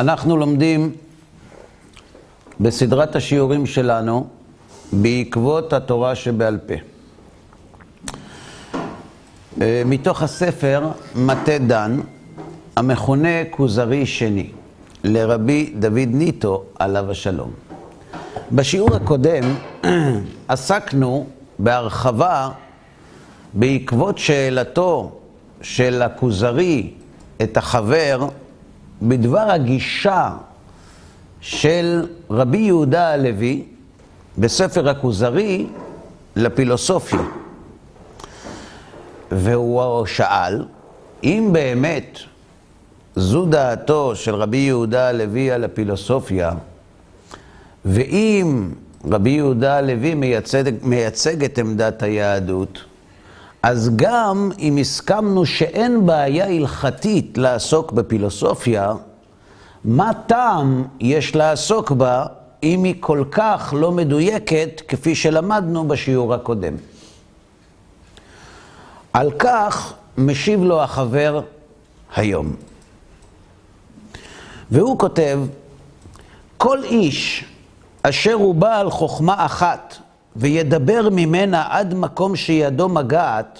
אנחנו לומדים בסדרת השיעורים שלנו בעקבות התורה שבעל פה. אה, מתוך הספר מטה דן, המכונה כוזרי שני, לרבי דוד ניטו, עליו השלום. בשיעור הקודם עסקנו בהרחבה בעקבות שאלתו של הכוזרי את החבר בדבר הגישה של רבי יהודה הלוי בספר הכוזרי לפילוסופיה. והוא שאל, אם באמת זו דעתו של רבי יהודה הלוי על הפילוסופיה, ואם רבי יהודה הלוי מייצג, מייצג את עמדת היהדות, אז גם אם הסכמנו שאין בעיה הלכתית לעסוק בפילוסופיה, מה טעם יש לעסוק בה אם היא כל כך לא מדויקת כפי שלמדנו בשיעור הקודם? על כך משיב לו החבר היום. והוא כותב, כל איש אשר הוא בעל חוכמה אחת וידבר ממנה עד מקום שידו מגעת,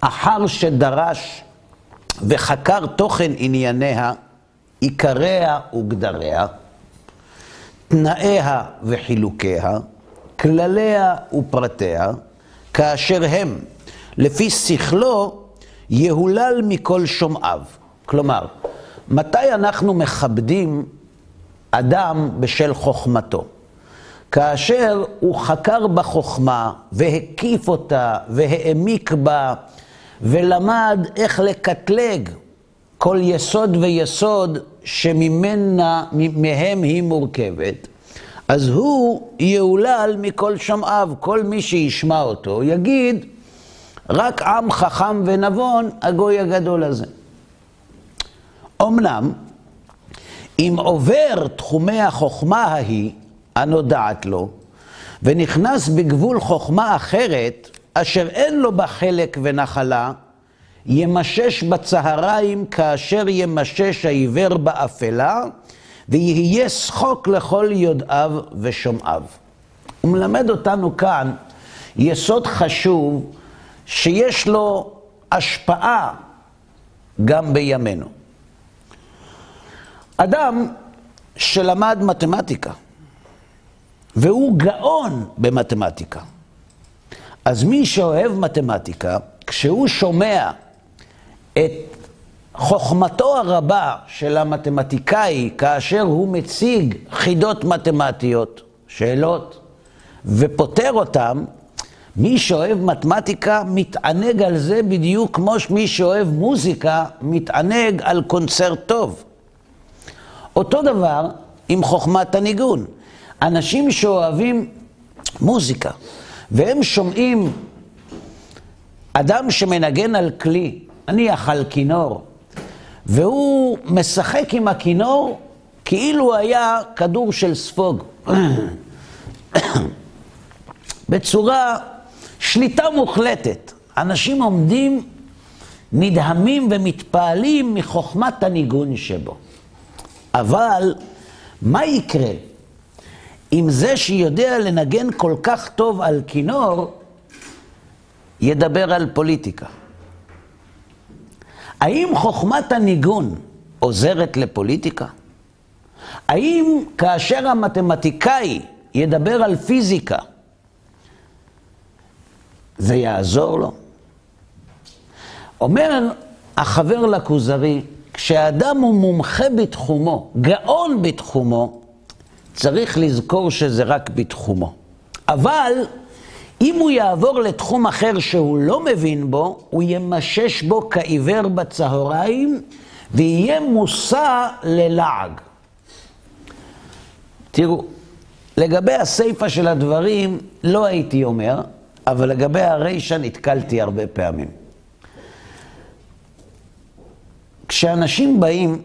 אחר שדרש וחקר תוכן ענייניה, עיקריה וגדריה, תנאיה וחילוקיה, כלליה ופרטיה, כאשר הם, לפי שכלו, יהולל מכל שומעיו. כלומר, מתי אנחנו מכבדים אדם בשל חוכמתו? כאשר הוא חקר בחוכמה והקיף אותה והעמיק בה ולמד איך לקטלג כל יסוד ויסוד שממנה, מהם היא מורכבת, אז הוא יהולל מכל שומעיו. כל מי שישמע אותו יגיד, רק עם חכם ונבון, הגוי הגדול הזה. אמנם, אם עובר תחומי החוכמה ההיא, הנודעת לו, ונכנס בגבול חוכמה אחרת, אשר אין לו בה חלק ונחלה, ימשש בצהריים כאשר ימשש העיוור באפלה, ויהיה שחוק לכל יודעיו ושומעיו. הוא מלמד אותנו כאן יסוד חשוב שיש לו השפעה גם בימינו. אדם שלמד מתמטיקה, והוא גאון במתמטיקה. אז מי שאוהב מתמטיקה, כשהוא שומע את חוכמתו הרבה של המתמטיקאי כאשר הוא מציג חידות מתמטיות, שאלות, ופותר אותם, מי שאוהב מתמטיקה מתענג על זה בדיוק כמו שמי שאוהב מוזיקה מתענג על קונצרט טוב. אותו דבר עם חוכמת הניגון. אנשים שאוהבים מוזיקה, והם שומעים אדם שמנגן על כלי, נניח על כינור, והוא משחק עם הכינור כאילו היה כדור של ספוג. בצורה שליטה מוחלטת. אנשים עומדים נדהמים ומתפעלים מחוכמת הניגון שבו. אבל מה יקרה אם זה שיודע לנגן כל כך טוב על כינור, ידבר על פוליטיקה? האם חוכמת הניגון עוזרת לפוליטיקה? האם כאשר המתמטיקאי ידבר על פיזיקה, זה יעזור לו? אומר החבר לכוזרי, כשאדם הוא מומחה בתחומו, גאון בתחומו, צריך לזכור שזה רק בתחומו. אבל אם הוא יעבור לתחום אחר שהוא לא מבין בו, הוא ימשש בו כעיוור בצהריים ויהיה מושא ללעג. תראו, לגבי הסיפה של הדברים לא הייתי אומר, אבל לגבי הרישה נתקלתי הרבה פעמים. כשאנשים באים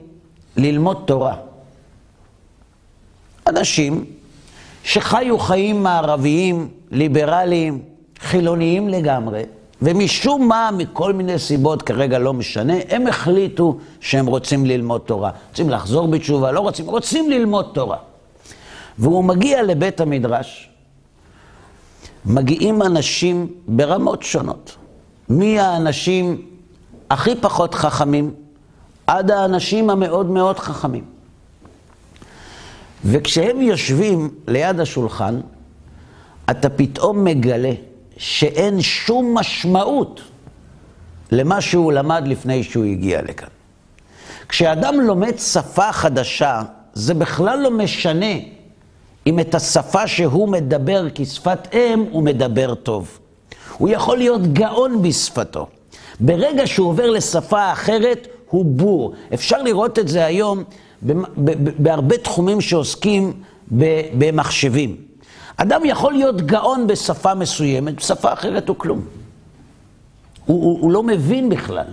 ללמוד תורה, אנשים שחיו חיים מערביים, ליברליים, חילוניים לגמרי, ומשום מה, מכל מיני סיבות, כרגע לא משנה, הם החליטו שהם רוצים ללמוד תורה. רוצים לחזור בתשובה, לא רוצים, רוצים ללמוד תורה. והוא מגיע לבית המדרש, מגיעים אנשים ברמות שונות. מי האנשים הכי פחות חכמים, עד האנשים המאוד מאוד חכמים. וכשהם יושבים ליד השולחן, אתה פתאום מגלה שאין שום משמעות למה שהוא למד לפני שהוא הגיע לכאן. כשאדם לומד שפה חדשה, זה בכלל לא משנה אם את השפה שהוא מדבר כשפת אם, הוא מדבר טוב. הוא יכול להיות גאון בשפתו. ברגע שהוא עובר לשפה אחרת, הוא בור. אפשר לראות את זה היום בהרבה תחומים שעוסקים במחשבים. אדם יכול להיות גאון בשפה מסוימת, בשפה אחרת הוא כלום. הוא, הוא, הוא לא מבין בכלל.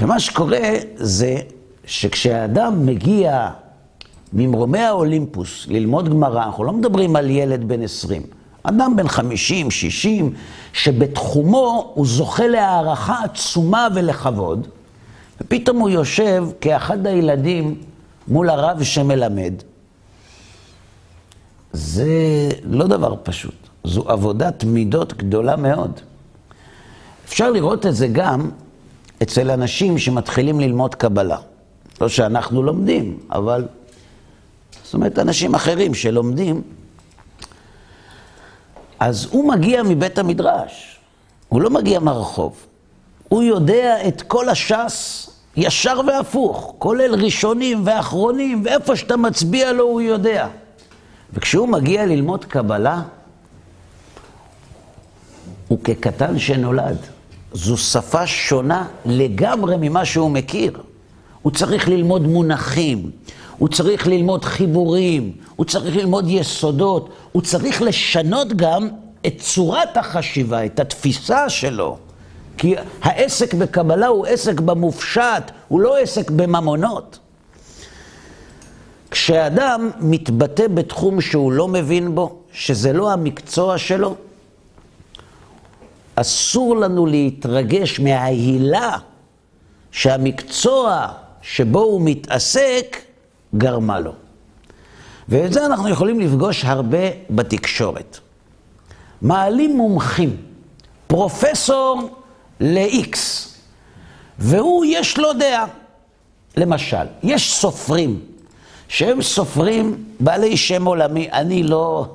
ומה שקורה זה שכשהאדם מגיע ממרומי האולימפוס ללמוד גמרא, אנחנו לא מדברים על ילד בן 20, אדם בן 50, 60, שבתחומו הוא זוכה להערכה עצומה ולכבוד, ופתאום הוא יושב כאחד הילדים מול הרב שמלמד. זה לא דבר פשוט, זו עבודת מידות גדולה מאוד. אפשר לראות את זה גם אצל אנשים שמתחילים ללמוד קבלה. לא שאנחנו לומדים, אבל... זאת אומרת, אנשים אחרים שלומדים, אז הוא מגיע מבית המדרש, הוא לא מגיע מהרחוב. הוא יודע את כל הש"ס ישר והפוך, כולל ראשונים ואחרונים, ואיפה שאתה מצביע לו הוא יודע. וכשהוא מגיע ללמוד קבלה, הוא כקטן שנולד. זו שפה שונה לגמרי ממה שהוא מכיר. הוא צריך ללמוד מונחים, הוא צריך ללמוד חיבורים, הוא צריך ללמוד יסודות, הוא צריך לשנות גם את צורת החשיבה, את התפיסה שלו. כי העסק בקבלה הוא עסק במופשט, הוא לא עסק בממונות. כשאדם מתבטא בתחום שהוא לא מבין בו, שזה לא המקצוע שלו, אסור לנו להתרגש מההילה שהמקצוע שבו הוא מתעסק גרמה לו. ואת זה אנחנו יכולים לפגוש הרבה בתקשורת. מעלים מומחים, פרופסור ל-X, והוא יש לו דעה. למשל, יש סופרים שהם סופרים בעלי שם עולמי. אני לא,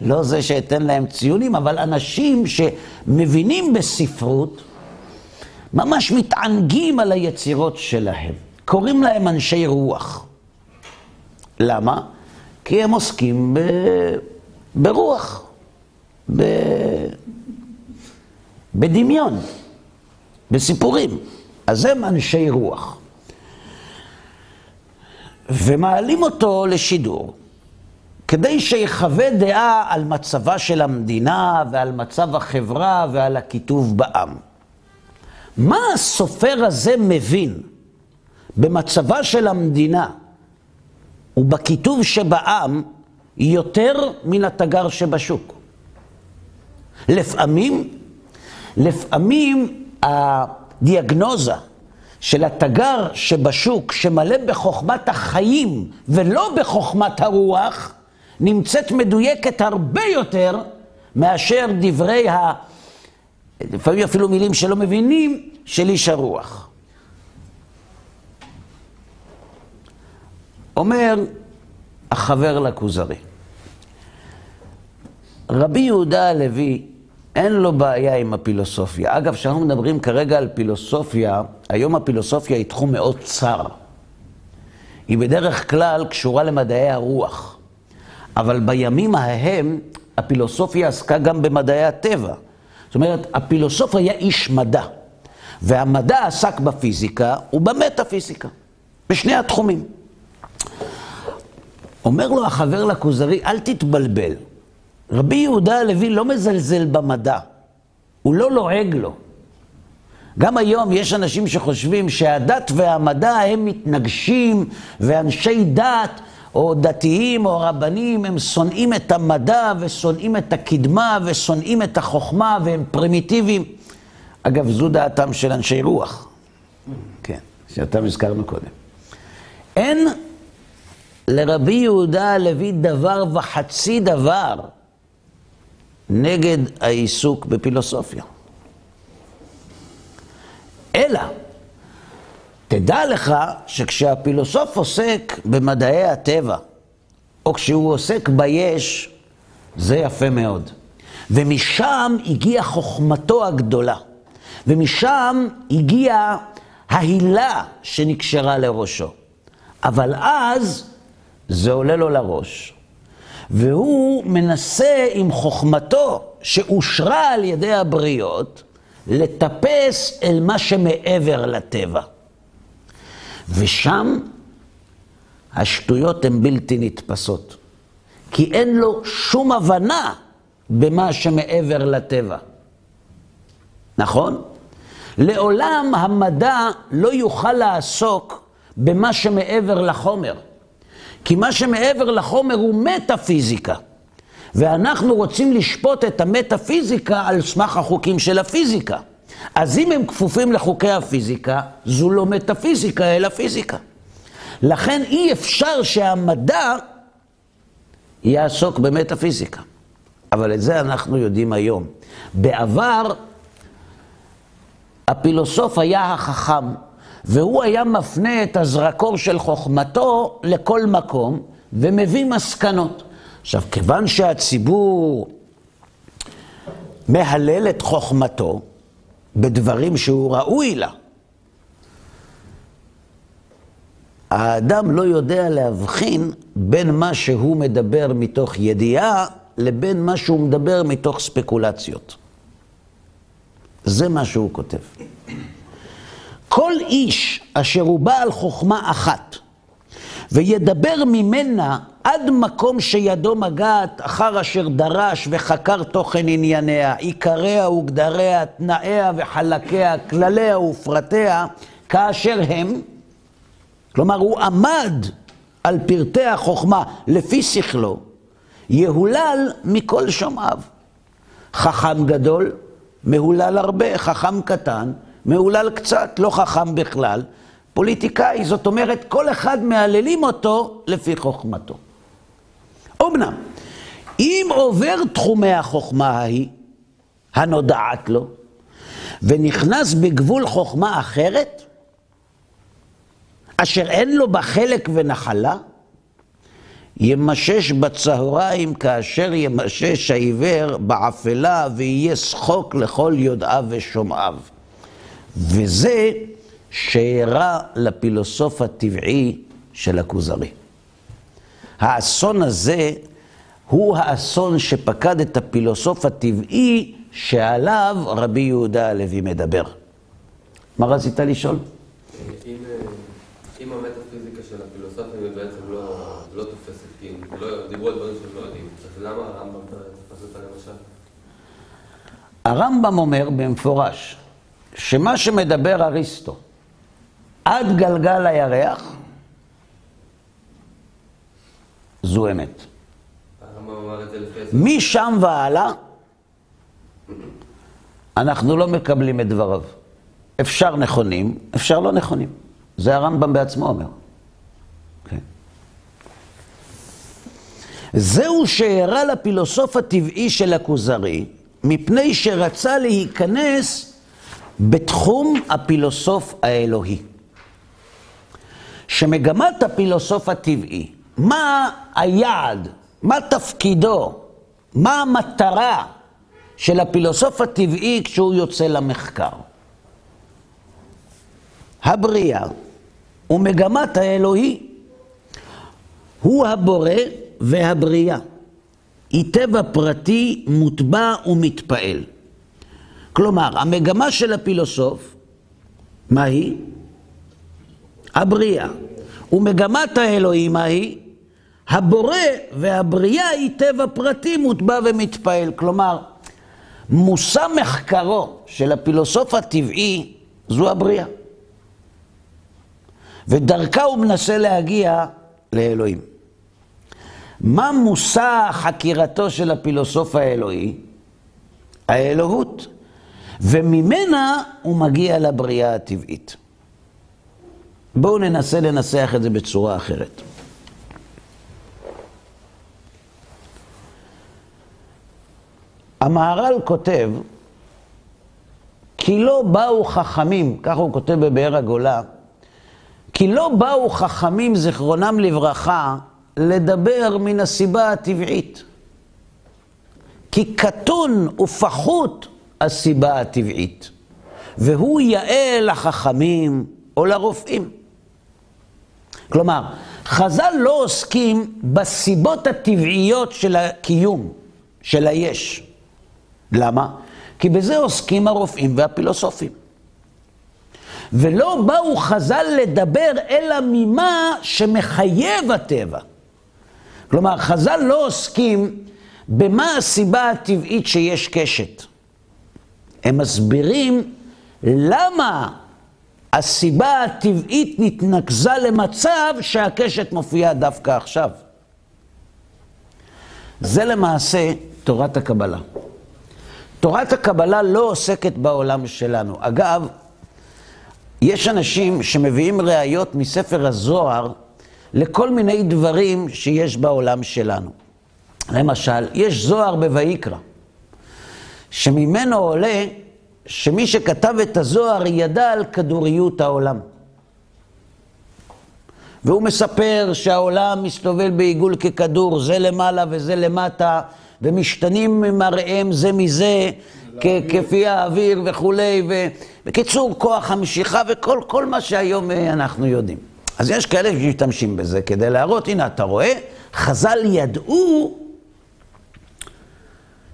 לא זה שאתן להם ציונים, אבל אנשים שמבינים בספרות, ממש מתענגים על היצירות שלהם. קוראים להם אנשי רוח. למה? כי הם עוסקים ב... ברוח, ב... בדמיון, בסיפורים. אז הם אנשי רוח. ומעלים אותו לשידור, כדי שיחווה דעה על מצבה של המדינה ועל מצב החברה ועל הקיטוב בעם. מה הסופר הזה מבין במצבה של המדינה ובקיטוב שבעם יותר מן התגר שבשוק? לפעמים, לפעמים הדיאגנוזה של התגר שבשוק, שמלא בחוכמת החיים ולא בחוכמת הרוח, נמצאת מדויקת הרבה יותר מאשר דברי ה... לפעמים אפילו מילים שלא מבינים, של איש הרוח. אומר החבר לכוזרי, רבי יהודה הלוי אין לו בעיה עם הפילוסופיה. אגב, כשאנחנו מדברים כרגע על פילוסופיה, היום הפילוסופיה היא תחום מאוד צר. היא בדרך כלל קשורה למדעי הרוח. אבל בימים ההם, הפילוסופיה עסקה גם במדעי הטבע. זאת אומרת, הפילוסוף היה איש מדע, והמדע עסק בפיזיקה ובמטאפיזיקה, בשני התחומים. אומר לו החבר לכוזרי, אל תתבלבל. רבי יהודה הלוי לא מזלזל במדע, הוא לא לועג לו. גם היום יש אנשים שחושבים שהדת והמדע הם מתנגשים, ואנשי דת, או דתיים או רבנים, הם שונאים את המדע ושונאים את הקדמה ושונאים את החוכמה והם פרימיטיביים. אגב, זו דעתם של אנשי רוח, כן, שאותם הזכרנו קודם. אין לרבי יהודה הלוי דבר וחצי דבר נגד העיסוק בפילוסופיה. אלא, תדע לך שכשהפילוסוף עוסק במדעי הטבע, או כשהוא עוסק ביש, זה יפה מאוד. ומשם הגיעה חוכמתו הגדולה. ומשם הגיעה ההילה שנקשרה לראשו. אבל אז זה עולה לו לראש, והוא מנסה עם חוכמתו, שאושרה על ידי הבריות, לטפס אל מה שמעבר לטבע. ושם השטויות הן בלתי נתפסות, כי אין לו שום הבנה במה שמעבר לטבע. נכון? לעולם המדע לא יוכל לעסוק במה שמעבר לחומר. כי מה שמעבר לחומר הוא מטאפיזיקה. ואנחנו רוצים לשפוט את המטאפיזיקה על סמך החוקים של הפיזיקה. אז אם הם כפופים לחוקי הפיזיקה, זו לא מטאפיזיקה אלא פיזיקה. לכן אי אפשר שהמדע יעסוק במטאפיזיקה. אבל את זה אנחנו יודעים היום. בעבר הפילוסוף היה החכם, והוא היה מפנה את הזרקור של חוכמתו לכל מקום, ומביא מסקנות. עכשיו, כיוון שהציבור מהלל את חוכמתו בדברים שהוא ראוי לה, האדם לא יודע להבחין בין מה שהוא מדבר מתוך ידיעה לבין מה שהוא מדבר מתוך ספקולציות. זה מה שהוא כותב. כל איש אשר הוא בעל חוכמה אחת, וידבר ממנה עד מקום שידו מגעת, אחר אשר דרש וחקר תוכן ענייניה, עיקריה וגדריה, תנאיה וחלקיה, כלליה ופרטיה, כאשר הם, כלומר הוא עמד על פרטי החוכמה לפי שכלו, יהולל מכל שומעיו. חכם גדול, מהולל הרבה, חכם קטן, מהולל קצת, לא חכם בכלל. פוליטיקאי, זאת אומרת, כל אחד מהללים אותו לפי חוכמתו. אמנם, אם עובר תחומי החוכמה ההיא, הנודעת לו, ונכנס בגבול חוכמה אחרת, אשר אין לו בה חלק ונחלה, ימשש בצהריים כאשר ימשש העיוור בעפלה ויהיה שחוק לכל יודעיו ושומעיו. וזה שאירע לפילוסוף הטבעי של הכוזרי. האסון הזה הוא האסון שפקד את הפילוסוף הטבעי שעליו רבי יהודה הלוי מדבר. מה רצית לשאול? אם, אם המטאפיזיקה של הפילוסופיה בעצם לא, לא תופסת, כי לא, דיברו על דברים שהם לא יודעים, אז למה הרמב"ם תפס אותה למשל? הרמב"ם אומר במפורש שמה שמדבר אריסטו עד גלגל הירח, זו אמת. הרמב"ם אמר את זה לפי... הספר. משם והלאה, אנחנו לא מקבלים את דבריו. אפשר נכונים, אפשר לא נכונים. זה הרמב"ם בעצמו אומר. כן. זהו שהראה לפילוסוף הטבעי של הכוזרי, מפני שרצה להיכנס בתחום הפילוסוף האלוהי. שמגמת הפילוסוף הטבעי, מה היעד, מה תפקידו, מה המטרה של הפילוסוף הטבעי כשהוא יוצא למחקר? הבריאה ומגמת האלוהי. הוא הבורא והבריאה. היא טבע פרטי מוטבע ומתפעל. כלומר, המגמה של הפילוסוף, מה היא? הבריאה. ומגמת האלוהים ההיא, הבורא והבריאה היא טבע פרטי מוטבע ומתפעל. כלומר, מושא מחקרו של הפילוסוף הטבעי זו הבריאה. ודרכה הוא מנסה להגיע לאלוהים. מה מושא חקירתו של הפילוסוף האלוהי? האלוהות. וממנה הוא מגיע לבריאה הטבעית. בואו ננסה לנסח את זה בצורה אחרת. המהר"ל כותב, כי לא באו חכמים, ככה הוא כותב בבאר הגולה, כי לא באו חכמים, זיכרונם לברכה, לדבר מן הסיבה הטבעית. כי קטון ופחות הסיבה הטבעית, והוא יאה לחכמים או לרופאים. כלומר, חז"ל לא עוסקים בסיבות הטבעיות של הקיום, של היש. למה? כי בזה עוסקים הרופאים והפילוסופים. ולא באו חז"ל לדבר אלא ממה שמחייב הטבע. כלומר, חז"ל לא עוסקים במה הסיבה הטבעית שיש קשת. הם מסבירים למה הסיבה הטבעית נתנקזה למצב שהקשת מופיעה דווקא עכשיו. זה למעשה תורת הקבלה. תורת הקבלה לא עוסקת בעולם שלנו. אגב, יש אנשים שמביאים ראיות מספר הזוהר לכל מיני דברים שיש בעולם שלנו. למשל, יש זוהר בויקרא, שממנו עולה שמי שכתב את הזוהר ידע על כדוריות העולם. והוא מספר שהעולם מסתובב בעיגול ככדור, זה למעלה וזה למטה, ומשתנים מראיהם זה מזה, כפי האוויר וכולי. ו... בקיצור, כוח המשיכה וכל כל מה שהיום אה, אנחנו יודעים. אז יש כאלה שמשתמשים בזה כדי להראות, הנה, אתה רואה, חז"ל ידעו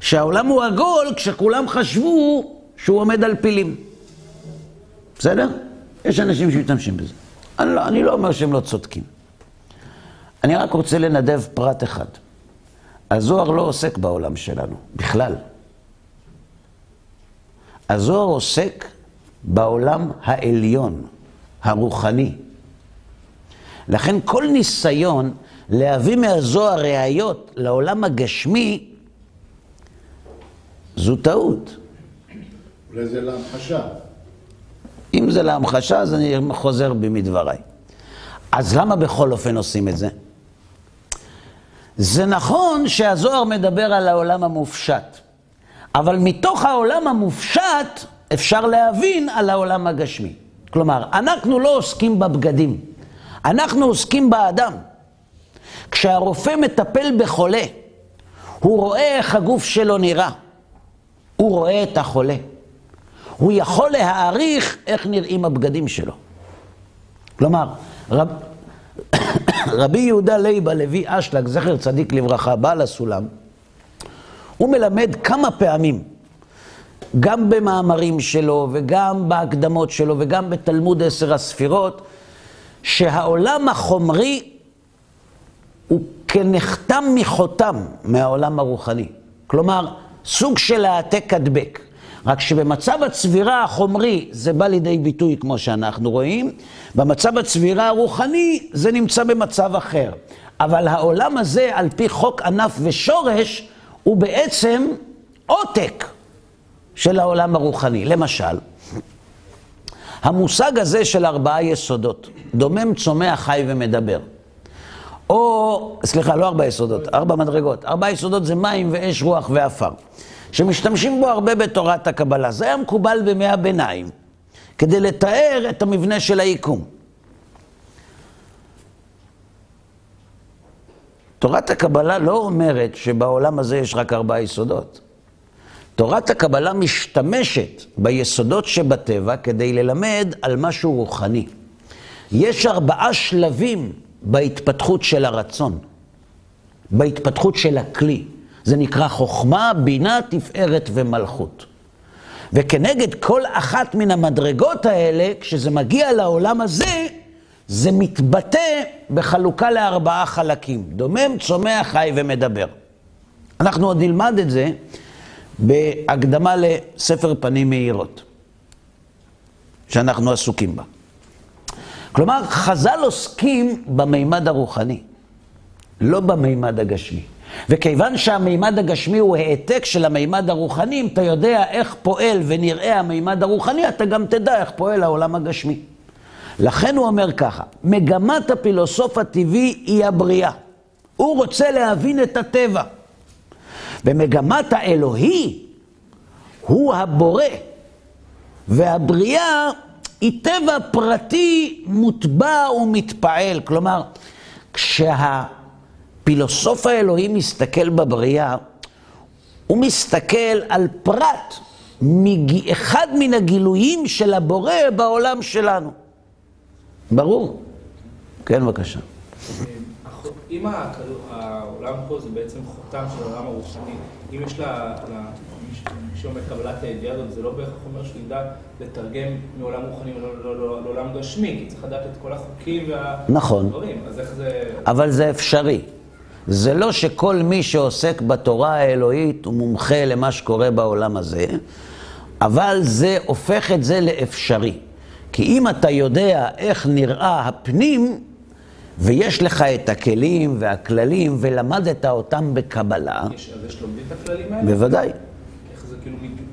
שהעולם הוא עגול כשכולם חשבו שהוא עומד על פילים. בסדר? יש אנשים שמשתמשים בזה. אני לא, אני לא אומר שהם לא צודקים. אני רק רוצה לנדב פרט אחד. הזוהר לא עוסק בעולם שלנו, בכלל. הזוהר עוסק בעולם העליון, הרוחני. לכן כל ניסיון להביא מהזוהר ראיות לעולם הגשמי, זו טעות. אולי זה להמחשה. אם זה להמחשה, אז אני חוזר בי מדבריי. אז למה בכל אופן עושים את זה? זה נכון שהזוהר מדבר על העולם המופשט, אבל מתוך העולם המופשט אפשר להבין על העולם הגשמי. כלומר, אנחנו לא עוסקים בבגדים, אנחנו עוסקים באדם. כשהרופא מטפל בחולה, הוא רואה איך הגוף שלו נראה, הוא רואה את החולה. הוא יכול להעריך איך נראים הבגדים שלו. כלומר, רב, רבי יהודה לייבה, לוי אשלג, זכר צדיק לברכה, בעל הסולם, הוא מלמד כמה פעמים, גם במאמרים שלו וגם בהקדמות שלו וגם בתלמוד עשר הספירות, שהעולם החומרי הוא כנחתם מחותם מהעולם הרוחני. כלומר, סוג של העתק הדבק. רק שבמצב הצבירה החומרי זה בא לידי ביטוי כמו שאנחנו רואים, במצב הצבירה הרוחני זה נמצא במצב אחר. אבל העולם הזה, על פי חוק ענף ושורש, הוא בעצם עותק של העולם הרוחני. למשל, המושג הזה של ארבעה יסודות, דומם, צומח, חי ומדבר. או, סליחה, לא ארבע יסודות, ארבע מדרגות. ארבע יסודות זה מים ואש, רוח ועפר. שמשתמשים בו הרבה בתורת הקבלה. זה היה מקובל בימי הביניים, כדי לתאר את המבנה של היקום. תורת הקבלה לא אומרת שבעולם הזה יש רק ארבעה יסודות. תורת הקבלה משתמשת ביסודות שבטבע כדי ללמד על משהו רוחני. יש ארבעה שלבים בהתפתחות של הרצון, בהתפתחות של הכלי. זה נקרא חוכמה, בינה, תפארת ומלכות. וכנגד כל אחת מן המדרגות האלה, כשזה מגיע לעולם הזה, זה מתבטא בחלוקה לארבעה חלקים, דומם, צומח, חי ומדבר. אנחנו עוד נלמד את זה בהקדמה לספר פנים מאירות, שאנחנו עסוקים בה. כלומר, חז"ל עוסקים במימד הרוחני, לא במימד הגשמי. וכיוון שהמימד הגשמי הוא העתק של המימד הרוחני, אם אתה יודע איך פועל ונראה המימד הרוחני, אתה גם תדע איך פועל העולם הגשמי. לכן הוא אומר ככה, מגמת הפילוסוף הטבעי היא הבריאה. הוא רוצה להבין את הטבע. ומגמת האלוהי הוא הבורא. והבריאה היא טבע פרטי מוטבע ומתפעל. כלומר, כשהפילוסוף האלוהי מסתכל בבריאה, הוא מסתכל על פרט, אחד מן הגילויים של הבורא בעולם שלנו. ברור. כן, בבקשה. אם העולם פה זה בעצם חותם של העולם הרוחני, אם יש לה, שאומר קבלת הידיעה הזאת, זה לא בהכרח אומר שהוא ידע לתרגם מעולם רוחני לעולם גשמי, כי צריך לדעת את כל החוקים והדברים. נכון. אז איך זה... אבל זה אפשרי. זה לא שכל מי שעוסק בתורה האלוהית הוא מומחה למה שקורה בעולם הזה, אבל זה הופך את זה לאפשרי. כי אם אתה יודע איך נראה הפנים, ויש לך את הכלים והכללים, ולמדת אותם בקבלה... יש, אז יש לומדים את הכללים האלה? בוודאי.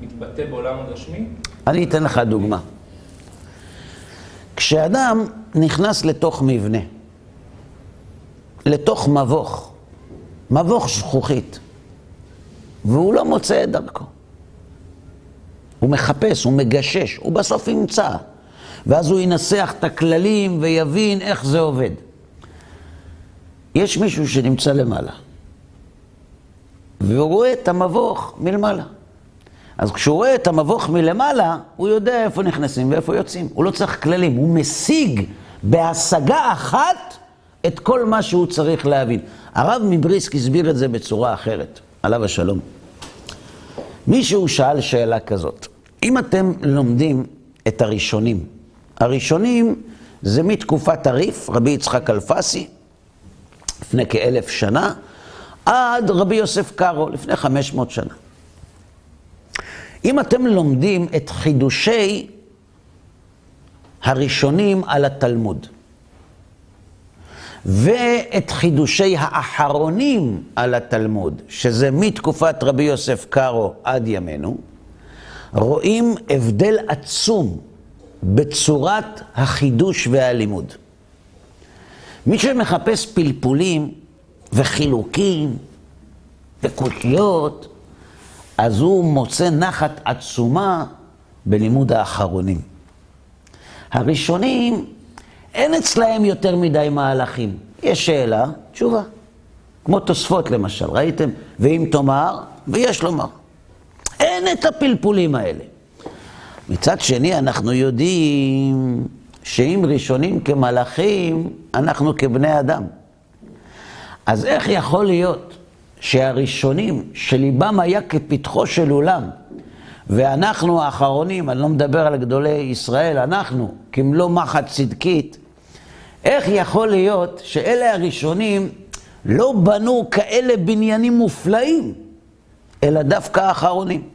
מתבטא בעולם הגשמי? אני אתן לך דוגמה. כשאדם נכנס לתוך מבנה, לתוך מבוך, מבוך זכוכית, והוא לא מוצא את דרכו. הוא מחפש, הוא מגשש, הוא בסוף ימצא. ואז הוא ינסח את הכללים ויבין איך זה עובד. יש מישהו שנמצא למעלה, והוא רואה את המבוך מלמעלה. אז כשהוא רואה את המבוך מלמעלה, הוא יודע איפה נכנסים ואיפה יוצאים. הוא לא צריך כללים, הוא משיג בהשגה אחת את כל מה שהוא צריך להבין. הרב מבריסק הסביר את זה בצורה אחרת, עליו השלום. מישהו שאל שאלה כזאת, אם אתם לומדים את הראשונים, הראשונים זה מתקופת הריף, רבי יצחק אלפסי, לפני כאלף שנה, עד רבי יוסף קארו, לפני חמש מאות שנה. אם אתם לומדים את חידושי הראשונים על התלמוד, ואת חידושי האחרונים על התלמוד, שזה מתקופת רבי יוסף קארו עד ימינו, רואים הבדל עצום בצורת החידוש והלימוד. מי שמחפש פלפולים וחילוקים וקושיות, אז הוא מוצא נחת עצומה בלימוד האחרונים. הראשונים, אין אצלהם יותר מדי מהלכים. יש שאלה, תשובה. כמו תוספות למשל, ראיתם? ואם תאמר, ויש לומר. אין את הפלפולים האלה. מצד שני, אנחנו יודעים שאם ראשונים כמלאכים, אנחנו כבני אדם. אז איך יכול להיות שהראשונים, שליבם היה כפתחו של עולם, ואנחנו האחרונים, אני לא מדבר על גדולי ישראל, אנחנו, כמלוא מחט צדקית, איך יכול להיות שאלה הראשונים לא בנו כאלה בניינים מופלאים, אלא דווקא האחרונים?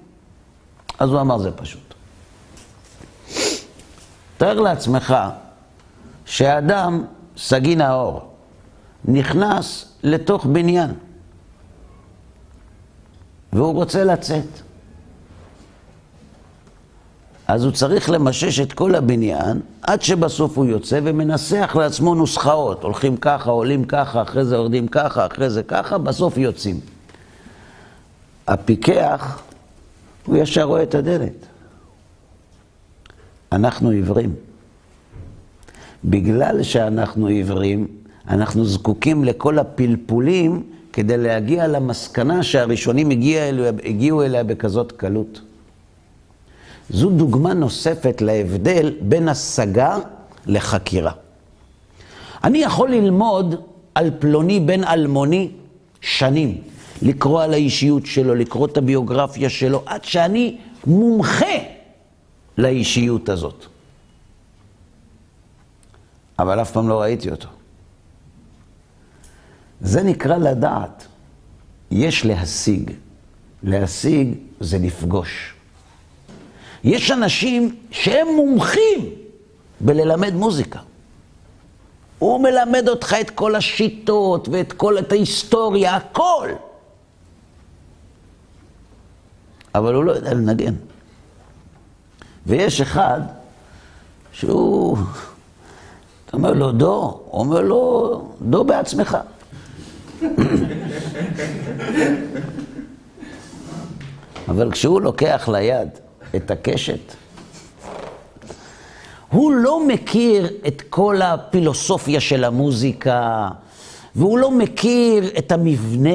אז הוא אמר, זה פשוט. תאר לעצמך שאדם, סגי נאור, נכנס לתוך בניין והוא רוצה לצאת. אז הוא צריך למשש את כל הבניין עד שבסוף הוא יוצא ומנסח לעצמו נוסחאות. הולכים ככה, עולים ככה, אחרי זה יורדים ככה, אחרי זה ככה, בסוף יוצאים. הפיקח, הוא ישר רואה את הדלת. אנחנו עיוורים. בגלל שאנחנו עיוורים, אנחנו זקוקים לכל הפלפולים כדי להגיע למסקנה שהראשונים הגיע אליה, הגיעו אליה בכזאת קלות. זו דוגמה נוספת להבדל בין השגה לחקירה. אני יכול ללמוד על פלוני בן אלמוני שנים, לקרוא על האישיות שלו, לקרוא את הביוגרפיה שלו, עד שאני מומחה לאישיות הזאת. אבל אף פעם לא ראיתי אותו. זה נקרא לדעת. יש להשיג. להשיג זה לפגוש. יש אנשים שהם מומחים בללמד מוזיקה. הוא מלמד אותך את כל השיטות ואת כל, את ההיסטוריה, הכל. אבל הוא לא יודע לנגן. ויש אחד שהוא, אתה אומר לו דו, הוא אומר לו דו בעצמך. אבל כשהוא לוקח ליד את הקשת, הוא לא מכיר את כל הפילוסופיה של המוזיקה, והוא לא מכיר את המבנה.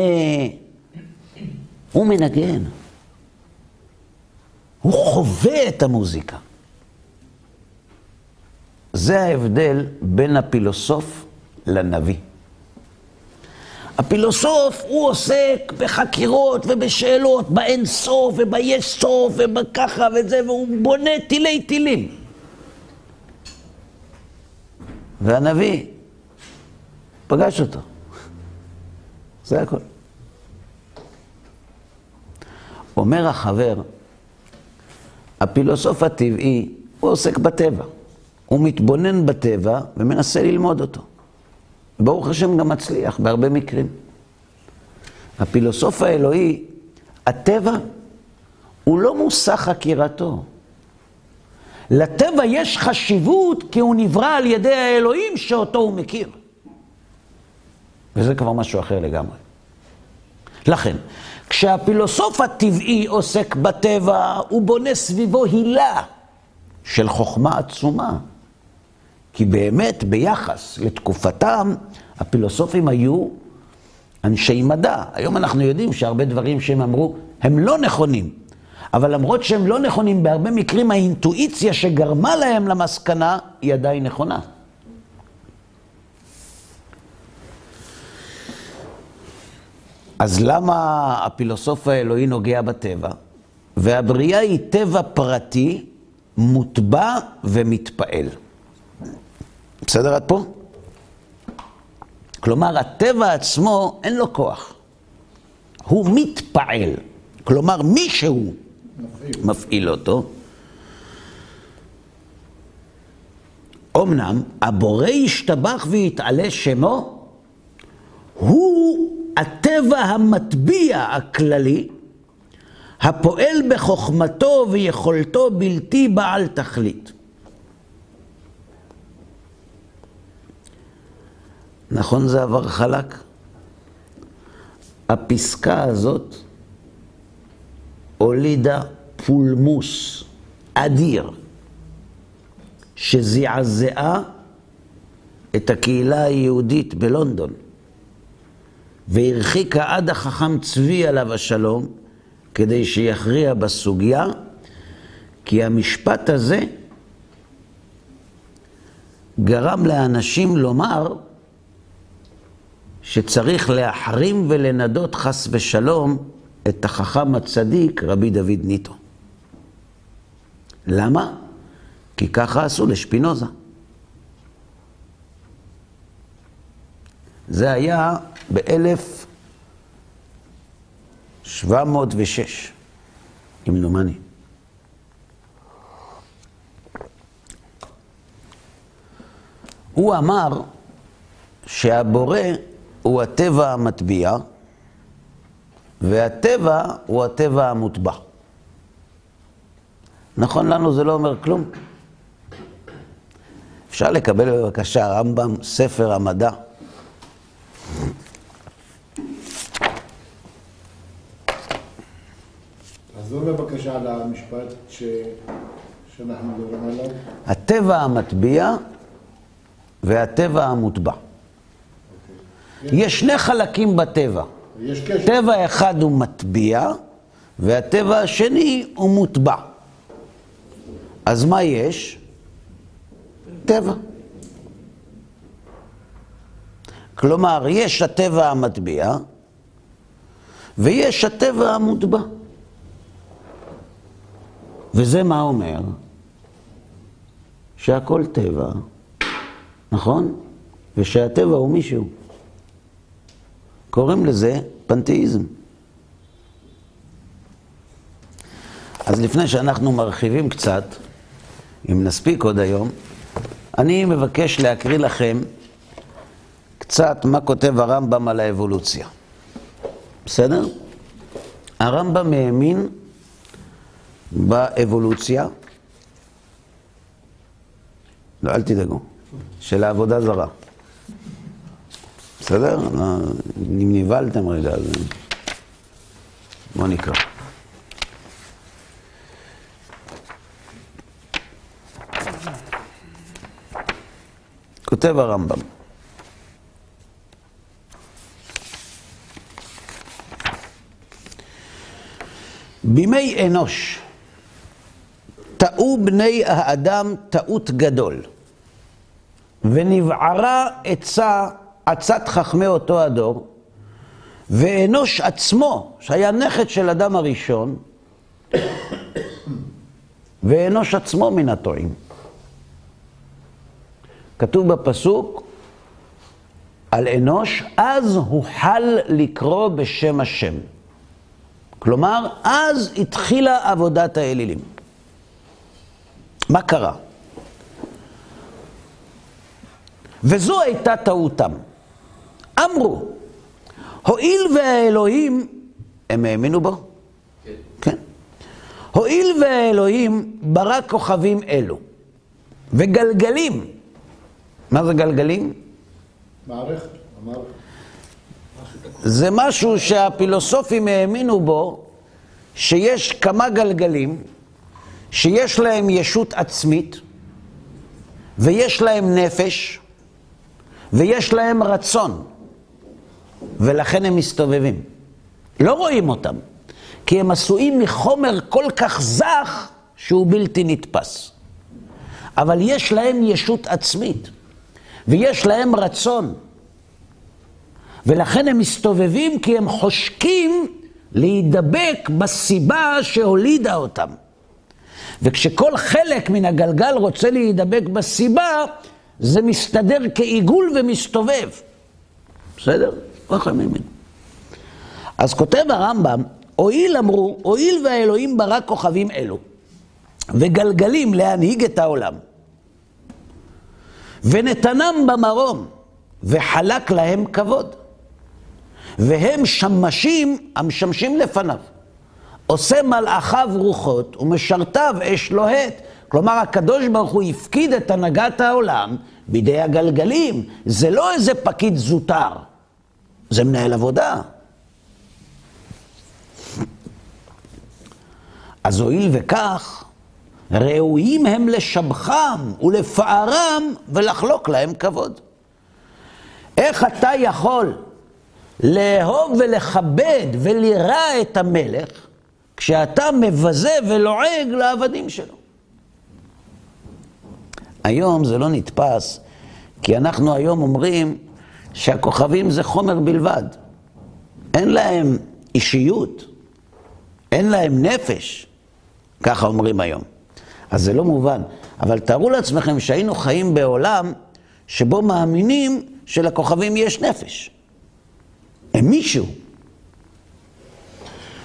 הוא מנגן. הוא חווה את המוזיקה. זה ההבדל בין הפילוסוף לנביא. הפילוסוף הוא עוסק בחקירות ובשאלות, באין סוף וביש סוף ובככה וזה, והוא בונה תילי תילים. והנביא פגש אותו. זה הכל. אומר החבר, הפילוסוף הטבעי, הוא עוסק בטבע. הוא מתבונן בטבע ומנסה ללמוד אותו. ברוך השם גם מצליח בהרבה מקרים. הפילוסוף האלוהי, הטבע הוא לא מושא חקירתו. לטבע יש חשיבות כי הוא נברא על ידי האלוהים שאותו הוא מכיר. וזה כבר משהו אחר לגמרי. לכן, כשהפילוסוף הטבעי עוסק בטבע, הוא בונה סביבו הילה של חוכמה עצומה. כי באמת, ביחס לתקופתם, הפילוסופים היו אנשי מדע. היום אנחנו יודעים שהרבה דברים שהם אמרו הם לא נכונים. אבל למרות שהם לא נכונים, בהרבה מקרים האינטואיציה שגרמה להם למסקנה היא עדיין נכונה. אז למה הפילוסוף האלוהי נוגע בטבע? והבריאה היא טבע פרטי, מוטבע ומתפעל. בסדר עד פה? כלומר, הטבע עצמו אין לו כוח. הוא מתפעל. כלומר, מישהו מפעיל, מפעיל אותו. אמנם, הבורא ישתבח ויתעלה שמו, הוא הטבע המטביע הכללי, הפועל בחוכמתו ויכולתו בלתי בעל תכלית. נכון זה עבר חלק? הפסקה הזאת הולידה פולמוס אדיר שזעזעה את הקהילה היהודית בלונדון והרחיקה עד החכם צבי עליו השלום כדי שיכריע בסוגיה, כי המשפט הזה גרם לאנשים לומר שצריך להחרים ולנדות חס ושלום את החכם הצדיק רבי דוד ניטו. למה? כי ככה עשו לשפינוזה. זה היה ב-1706, כמדומני. הוא אמר שהבורא הוא הטבע המטביע, והטבע הוא הטבע המוטבע. נכון לנו זה לא אומר כלום. אפשר לקבל בבקשה רמב"ם, ספר המדע. תחזור בבקשה על המשפט ש... שאנחנו מדברים עליו. הטבע המטביע והטבע המוטבע. יש שני חלקים בטבע. טבע אחד הוא מטביע, והטבע השני הוא מוטבע. אז מה יש? טבע. כלומר, יש הטבע המטביע, ויש הטבע המוטבע. וזה מה אומר? שהכל טבע, נכון? ושהטבע הוא מישהו. קוראים לזה פנתאיזם. אז לפני שאנחנו מרחיבים קצת, אם נספיק עוד היום, אני מבקש להקריא לכם קצת מה כותב הרמב"ם על האבולוציה. בסדר? הרמב"ם האמין באבולוציה, לא, אל תדאגו, של העבודה זרה. בסדר? נבהלתם רגע, אז בואו נקרא. כותב הרמב"ם. בימי אנוש טעו בני האדם טעות גדול, ונבערה עצה, עצת חכמי אותו הדור, ואנוש עצמו, שהיה נכד של אדם הראשון, ואנוש עצמו מן הטועים. כתוב בפסוק על אנוש, אז הוחל לקרוא בשם השם. כלומר, אז התחילה עבודת האלילים. מה קרה? וזו הייתה טעותם. אמרו, הואיל והאלוהים, הם האמינו בו? כן. כן. הואיל והאלוהים ברא כוכבים אלו, וגלגלים, מה זה גלגלים? מערכת, המערכת. זה משהו שהפילוסופים האמינו בו, שיש כמה גלגלים, שיש להם ישות עצמית, ויש להם נפש, ויש להם רצון, ולכן הם מסתובבים. לא רואים אותם, כי הם עשויים מחומר כל כך זך שהוא בלתי נתפס. אבל יש להם ישות עצמית, ויש להם רצון. ולכן הם מסתובבים כי הם חושקים להידבק בסיבה שהולידה אותם. וכשכל חלק מן הגלגל רוצה להידבק בסיבה, זה מסתדר כעיגול ומסתובב. בסדר? האמינו. אז כותב הרמב"ם, הואיל אמרו, הואיל והאלוהים ברא כוכבים אלו, וגלגלים להנהיג את העולם, ונתנם במרום, וחלק להם כבוד. והם שמשים המשמשים לפניו. עושה מלאכיו רוחות ומשרתיו אש לוהט. כלומר, הקדוש ברוך הוא הפקיד את הנהגת העולם בידי הגלגלים. זה לא איזה פקיד זוטר, זה מנהל עבודה. אז הואיל וכך, ראויים הם לשבחם ולפארם ולחלוק להם כבוד. איך אתה יכול לאהוב ולכבד ולירא את המלך, כשאתה מבזה ולועג לעבדים שלו. היום זה לא נתפס, כי אנחנו היום אומרים שהכוכבים זה חומר בלבד. אין להם אישיות, אין להם נפש, ככה אומרים היום. אז זה לא מובן. אבל תארו לעצמכם שהיינו חיים בעולם שבו מאמינים שלכוכבים יש נפש. הם מישהו.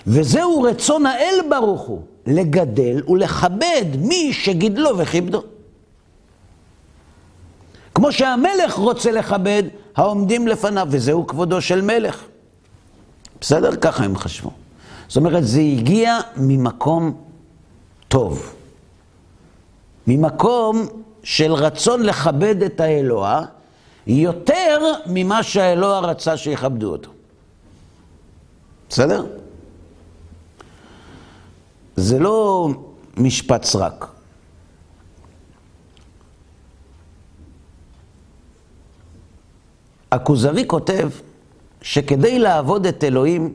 וזהו רצון האל ברוך הוא, לגדל ולכבד מי שגידלו וכיבדו. כמו שהמלך רוצה לכבד העומדים לפניו, וזהו כבודו של מלך. בסדר? ככה הם חשבו. זאת אומרת, זה הגיע ממקום טוב. ממקום של רצון לכבד את האלוה, יותר ממה שהאלוה רצה שיכבדו אותו. בסדר? זה לא משפט סרק. הכוזרי כותב שכדי לעבוד את אלוהים,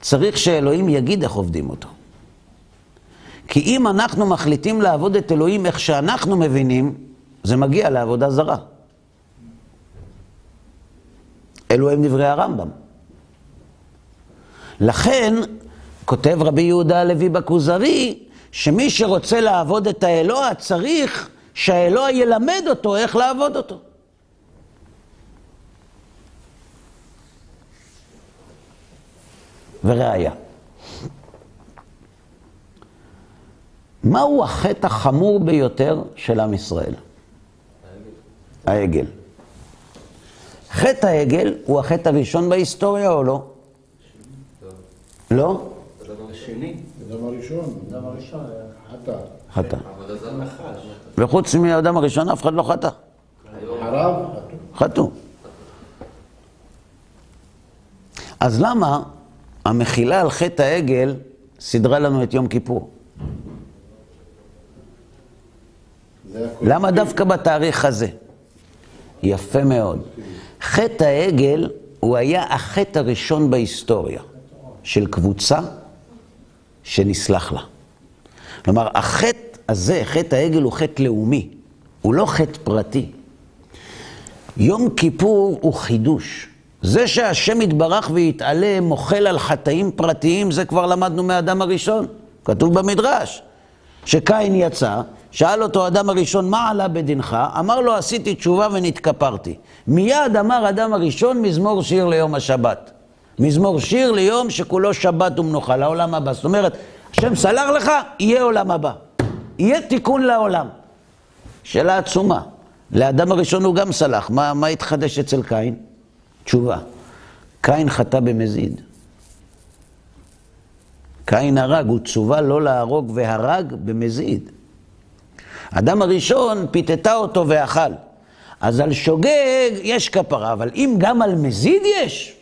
צריך שאלוהים יגיד איך עובדים אותו. כי אם אנחנו מחליטים לעבוד את אלוהים איך שאנחנו מבינים, זה מגיע לעבודה זרה. אלו הם דברי הרמב"ם. לכן, כותב רבי יהודה הלוי בכוזרי, שמי שרוצה לעבוד את האלוה צריך שהאלוה ילמד אותו איך לעבוד אותו. וראיה. מהו החטא החמור ביותר של עם ישראל? העגל. חטא העגל הוא החטא הראשון בהיסטוריה או לא? לא? השני. אדם הראשון, אדם הראשון היה... חטא. חטא. וחוץ מהאדם הראשון אף אחד לא חטא. חטאו. אז למה המחילה על חטא העגל סידרה לנו את יום כיפור? למה דווקא בתאריך הזה? יפה מאוד. חטא העגל הוא היה החטא הראשון בהיסטוריה של קבוצה שנסלח לה. כלומר, החטא הזה, חטא העגל הוא חטא לאומי, הוא לא חטא פרטי. יום כיפור הוא חידוש. זה שהשם יתברך ויתעלה מוחל על חטאים פרטיים, זה כבר למדנו מהאדם הראשון. כתוב במדרש, שקין יצא, שאל אותו האדם הראשון, מה עלה בדינך? אמר לו, עשיתי תשובה ונתכפרתי. מיד אמר האדם הראשון, מזמור שיר ליום השבת. מזמור שיר ליום שכולו שבת ומנוחה, לעולם הבא. זאת אומרת, השם סלח לך, יהיה עולם הבא. יהיה תיקון לעולם. שאלה עצומה. לאדם הראשון הוא גם סלח. מה, מה התחדש אצל קין? תשובה. קין חטא במזיד. קין הרג, הוא צווה לא להרוג והרג במזיד. האדם הראשון פיתתה אותו ואכל. אז על שוגג יש כפרה, אבל אם גם על מזיד יש,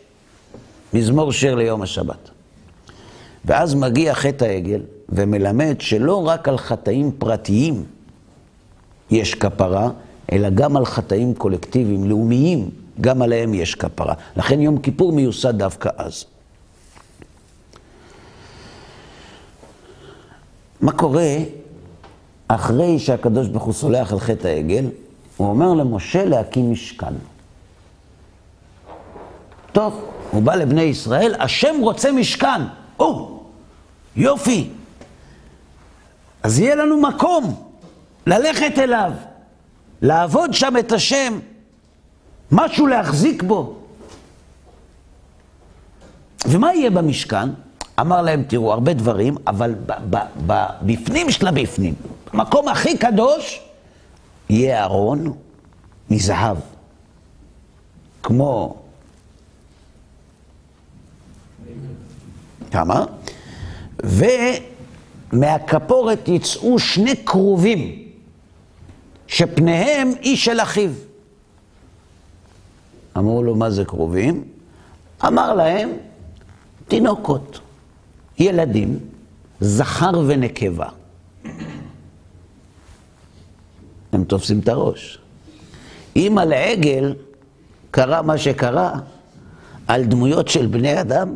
מזמור שיר ליום השבת. ואז מגיע חטא העגל ומלמד שלא רק על חטאים פרטיים יש כפרה, אלא גם על חטאים קולקטיביים, לאומיים, גם עליהם יש כפרה. לכן יום כיפור מיוסד דווקא אז. מה קורה אחרי שהקדוש ברוך הוא סולח על חטא העגל? הוא אומר למשה להקים משכן. טוב, הוא בא לבני ישראל, השם רוצה משכן. או, יופי. אז יהיה לנו מקום ללכת אליו, לעבוד שם את השם, משהו להחזיק בו. ומה יהיה במשכן? אמר להם, תראו, הרבה דברים, אבל בפנים של הבפנים, במקום הכי קדוש, יהיה ארון מזהב, כמו... כמה? ומהכפורת יצאו שני כרובים, שפניהם איש של אחיו. אמרו לו, מה זה כרובים? אמר להם, תינוקות, ילדים, זכר ונקבה. הם תופסים את הראש. אם על עגל קרה מה שקרה, על דמויות של בני אדם,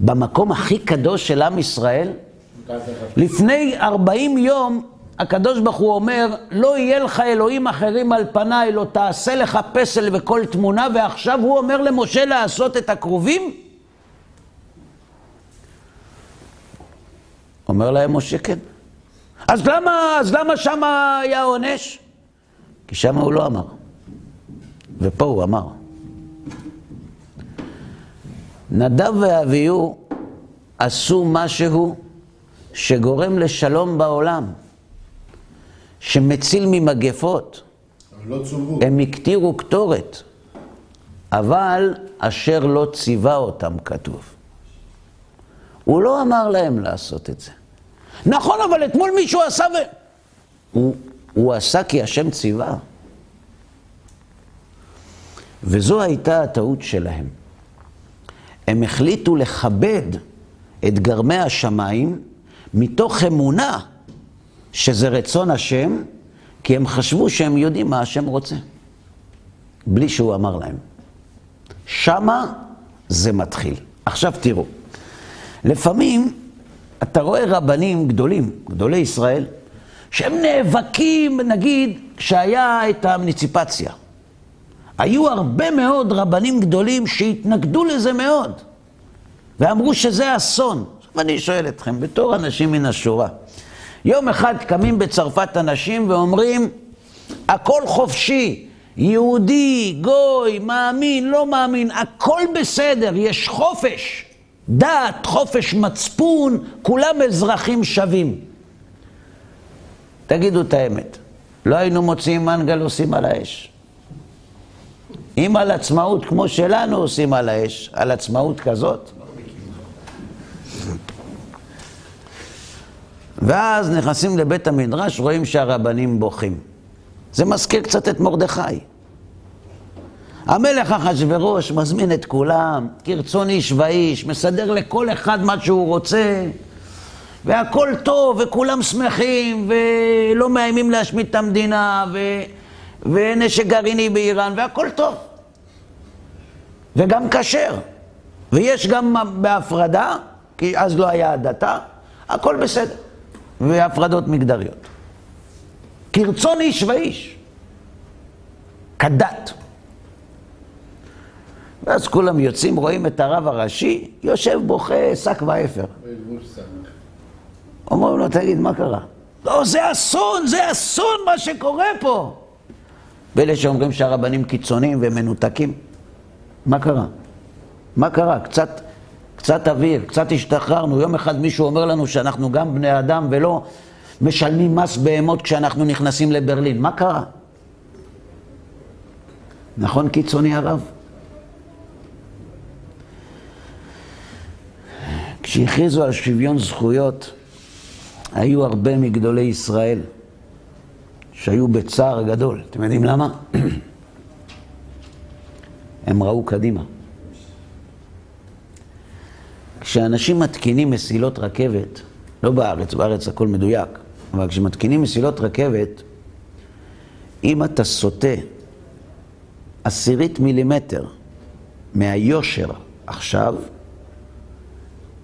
במקום הכי קדוש של עם ישראל, לפני 40 יום הקדוש ברוך הוא אומר, לא יהיה לך אלוהים אחרים על פניי, לא תעשה לך פסל וכל תמונה, ועכשיו הוא אומר למשה לעשות את הכרובים? אומר להם משה, כן. אז למה, אז למה שם היה עונש? כי שם הוא לא אמר. ופה הוא אמר. נדב ואביהו עשו משהו שגורם לשלום בעולם, שמציל ממגפות. לא צוו. הם הקטירו קטורת, אבל אשר לא ציווה אותם כתוב. הוא לא אמר להם לעשות את זה. נכון, אבל אתמול מישהו עשה ו... הוא, הוא עשה כי השם ציווה. וזו הייתה הטעות שלהם. הם החליטו לכבד את גרמי השמיים מתוך אמונה שזה רצון השם, כי הם חשבו שהם יודעים מה השם רוצה, בלי שהוא אמר להם. שמה זה מתחיל. עכשיו תראו, לפעמים אתה רואה רבנים גדולים, גדולי ישראל, שהם נאבקים, נגיד, כשהיה את המוניציפציה. היו הרבה מאוד רבנים גדולים שהתנגדו לזה מאוד, ואמרו שזה אסון. ואני שואל אתכם, בתור אנשים מן השורה, יום אחד קמים בצרפת אנשים ואומרים, הכל חופשי, יהודי, גוי, מאמין, לא מאמין, הכל בסדר, יש חופש. דת, חופש מצפון, כולם אזרחים שווים. תגידו את האמת, לא היינו מוציאים מנגל עושים על האש. אם על עצמאות כמו שלנו עושים על האש, על עצמאות כזאת. ואז נכנסים לבית המדרש, רואים שהרבנים בוכים. זה מזכיר קצת את מרדכי. המלך אחשורוש מזמין את כולם, כרצון איש ואיש, מסדר לכל אחד מה שהוא רוצה, והכל טוב, וכולם שמחים, ולא מאיימים להשמיד את המדינה, ו... ונשק גרעיני באיראן, והכל טוב. וגם כשר. ויש גם בהפרדה, כי אז לא היה הדתה, הכל בסדר. והפרדות מגדריות. כרצון איש ואיש. כדת. ואז כולם יוצאים, רואים את הרב הראשי, יושב בוכה שק ואפר. אומרים לו, תגיד, מה קרה? לא, זה אסון, זה אסון מה שקורה פה. ואלה שאומרים שהרבנים קיצוניים ומנותקים, מה קרה? מה קרה? קצת, קצת אוויר, קצת השתחררנו. יום אחד מישהו אומר לנו שאנחנו גם בני אדם ולא משלמים מס בהמות כשאנחנו נכנסים לברלין. מה קרה? נכון קיצוני הרב? כשהכריזו על שוויון זכויות, היו הרבה מגדולי ישראל שהיו בצער גדול. אתם יודעים למה? הם ראו קדימה. כשאנשים מתקינים מסילות רכבת, לא בארץ, בארץ הכל מדויק, אבל כשמתקינים מסילות רכבת, אם אתה סוטה עשירית מילימטר מהיושר עכשיו,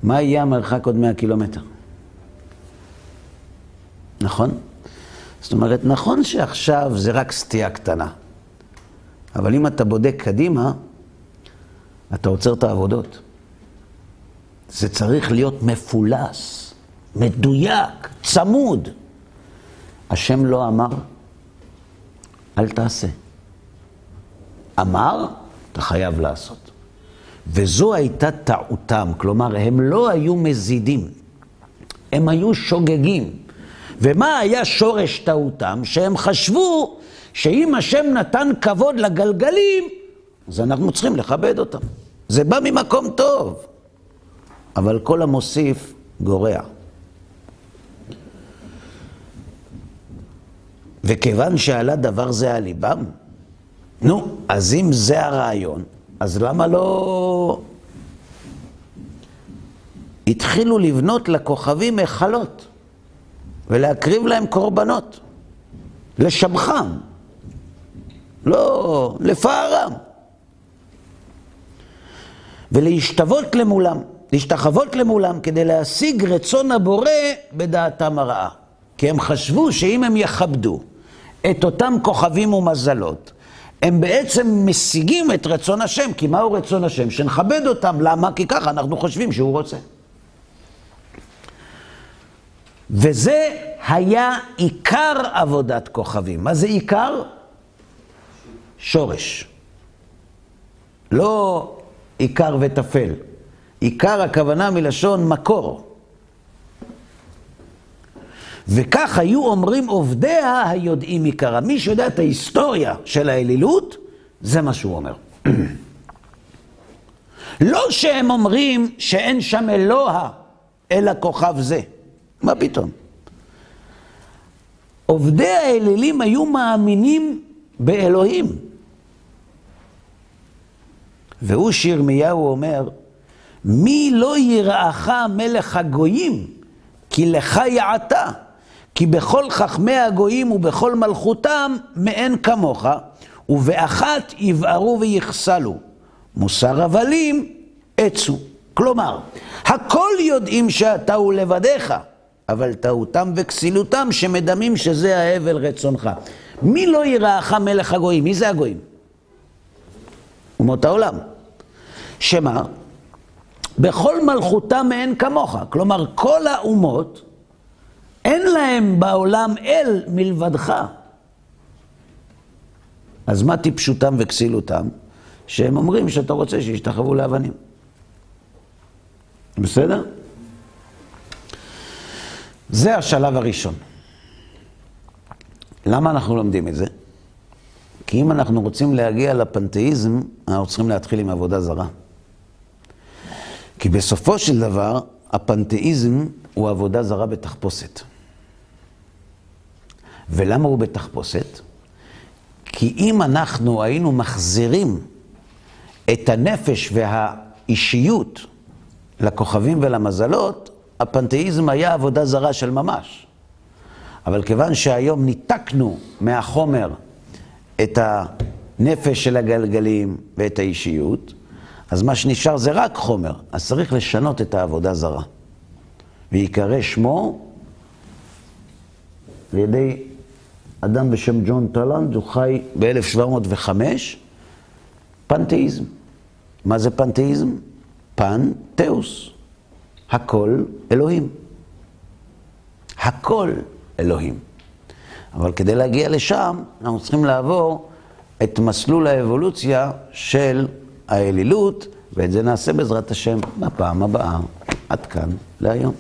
מה יהיה המרחק עוד 100 קילומטר? נכון? זאת אומרת, נכון שעכשיו זה רק סטייה קטנה, אבל אם אתה בודק קדימה, אתה עוצר את העבודות. זה צריך להיות מפולס, מדויק, צמוד. השם לא אמר, אל תעשה. אמר, אתה חייב לעשות. וזו הייתה טעותם, כלומר, הם לא היו מזידים, הם היו שוגגים. ומה היה שורש טעותם? שהם חשבו שאם השם נתן כבוד לגלגלים, אז אנחנו צריכים לכבד אותם. זה בא ממקום טוב, אבל כל המוסיף גורע. וכיוון שעלה דבר זה על ליבם, נו, אז אם זה הרעיון, אז למה לא... התחילו לבנות לכוכבים היכלות ולהקריב להם קורבנות, לשבחם, לא לפארם, ולהשתוות למולם, להשתחוות למולם כדי להשיג רצון הבורא בדעתם הרעה. כי הם חשבו שאם הם יכבדו את אותם כוכבים ומזלות, הם בעצם משיגים את רצון השם, כי מהו רצון השם? שנכבד אותם. למה? כי ככה אנחנו חושבים שהוא רוצה. וזה היה עיקר עבודת כוכבים. מה זה עיקר? שורש. לא עיקר וטפל. עיקר הכוונה מלשון מקור. וכך היו אומרים עובדיה היודעים עיקרה. מי שיודע את ההיסטוריה של האלילות, זה מה שהוא אומר. לא שהם אומרים שאין שם אלוה, אלא כוכב זה. מה פתאום? עובדי האלילים היו מאמינים באלוהים. והוא שירמיהו אומר, מי לא יראך מלך הגויים, כי לך יעתה. כי בכל חכמי הגויים ובכל מלכותם מאין כמוך, ובאחת יבערו ויחסלו. מוסר הבלים עצו. כלומר, הכל יודעים שאתה הוא לבדיך, אבל טעותם וכסילותם שמדמים שזה ההבל רצונך. מי לא יראך מלך הגויים? מי זה הגויים? אומות העולם. שמה? בכל מלכותם מאין כמוך. כלומר, כל האומות אין להם בעולם אל מלבדך. אז מה טיפשותם וכסילותם? שהם אומרים שאתה רוצה שישתחוו לאבנים. בסדר? זה השלב הראשון. למה אנחנו לומדים את זה? כי אם אנחנו רוצים להגיע לפנתאיזם, אנחנו צריכים להתחיל עם עבודה זרה. כי בסופו של דבר, הפנתאיזם הוא עבודה זרה בתחפושת. ולמה הוא בתחפושת? כי אם אנחנו היינו מחזירים את הנפש והאישיות לכוכבים ולמזלות, הפנתאיזם היה עבודה זרה של ממש. אבל כיוון שהיום ניתקנו מהחומר את הנפש של הגלגלים ואת האישיות, אז מה שנשאר זה רק חומר, אז צריך לשנות את העבודה זרה. ויקרא שמו על ידי אדם בשם ג'ון טלנד, הוא חי ב-1705, פנתאיזם. מה זה פנתאיזם? פן תאוס. הכל אלוהים. הכל אלוהים. אבל כדי להגיע לשם, אנחנו צריכים לעבור את מסלול האבולוציה של האלילות, ואת זה נעשה בעזרת השם בפעם הבאה. עד כאן להיום.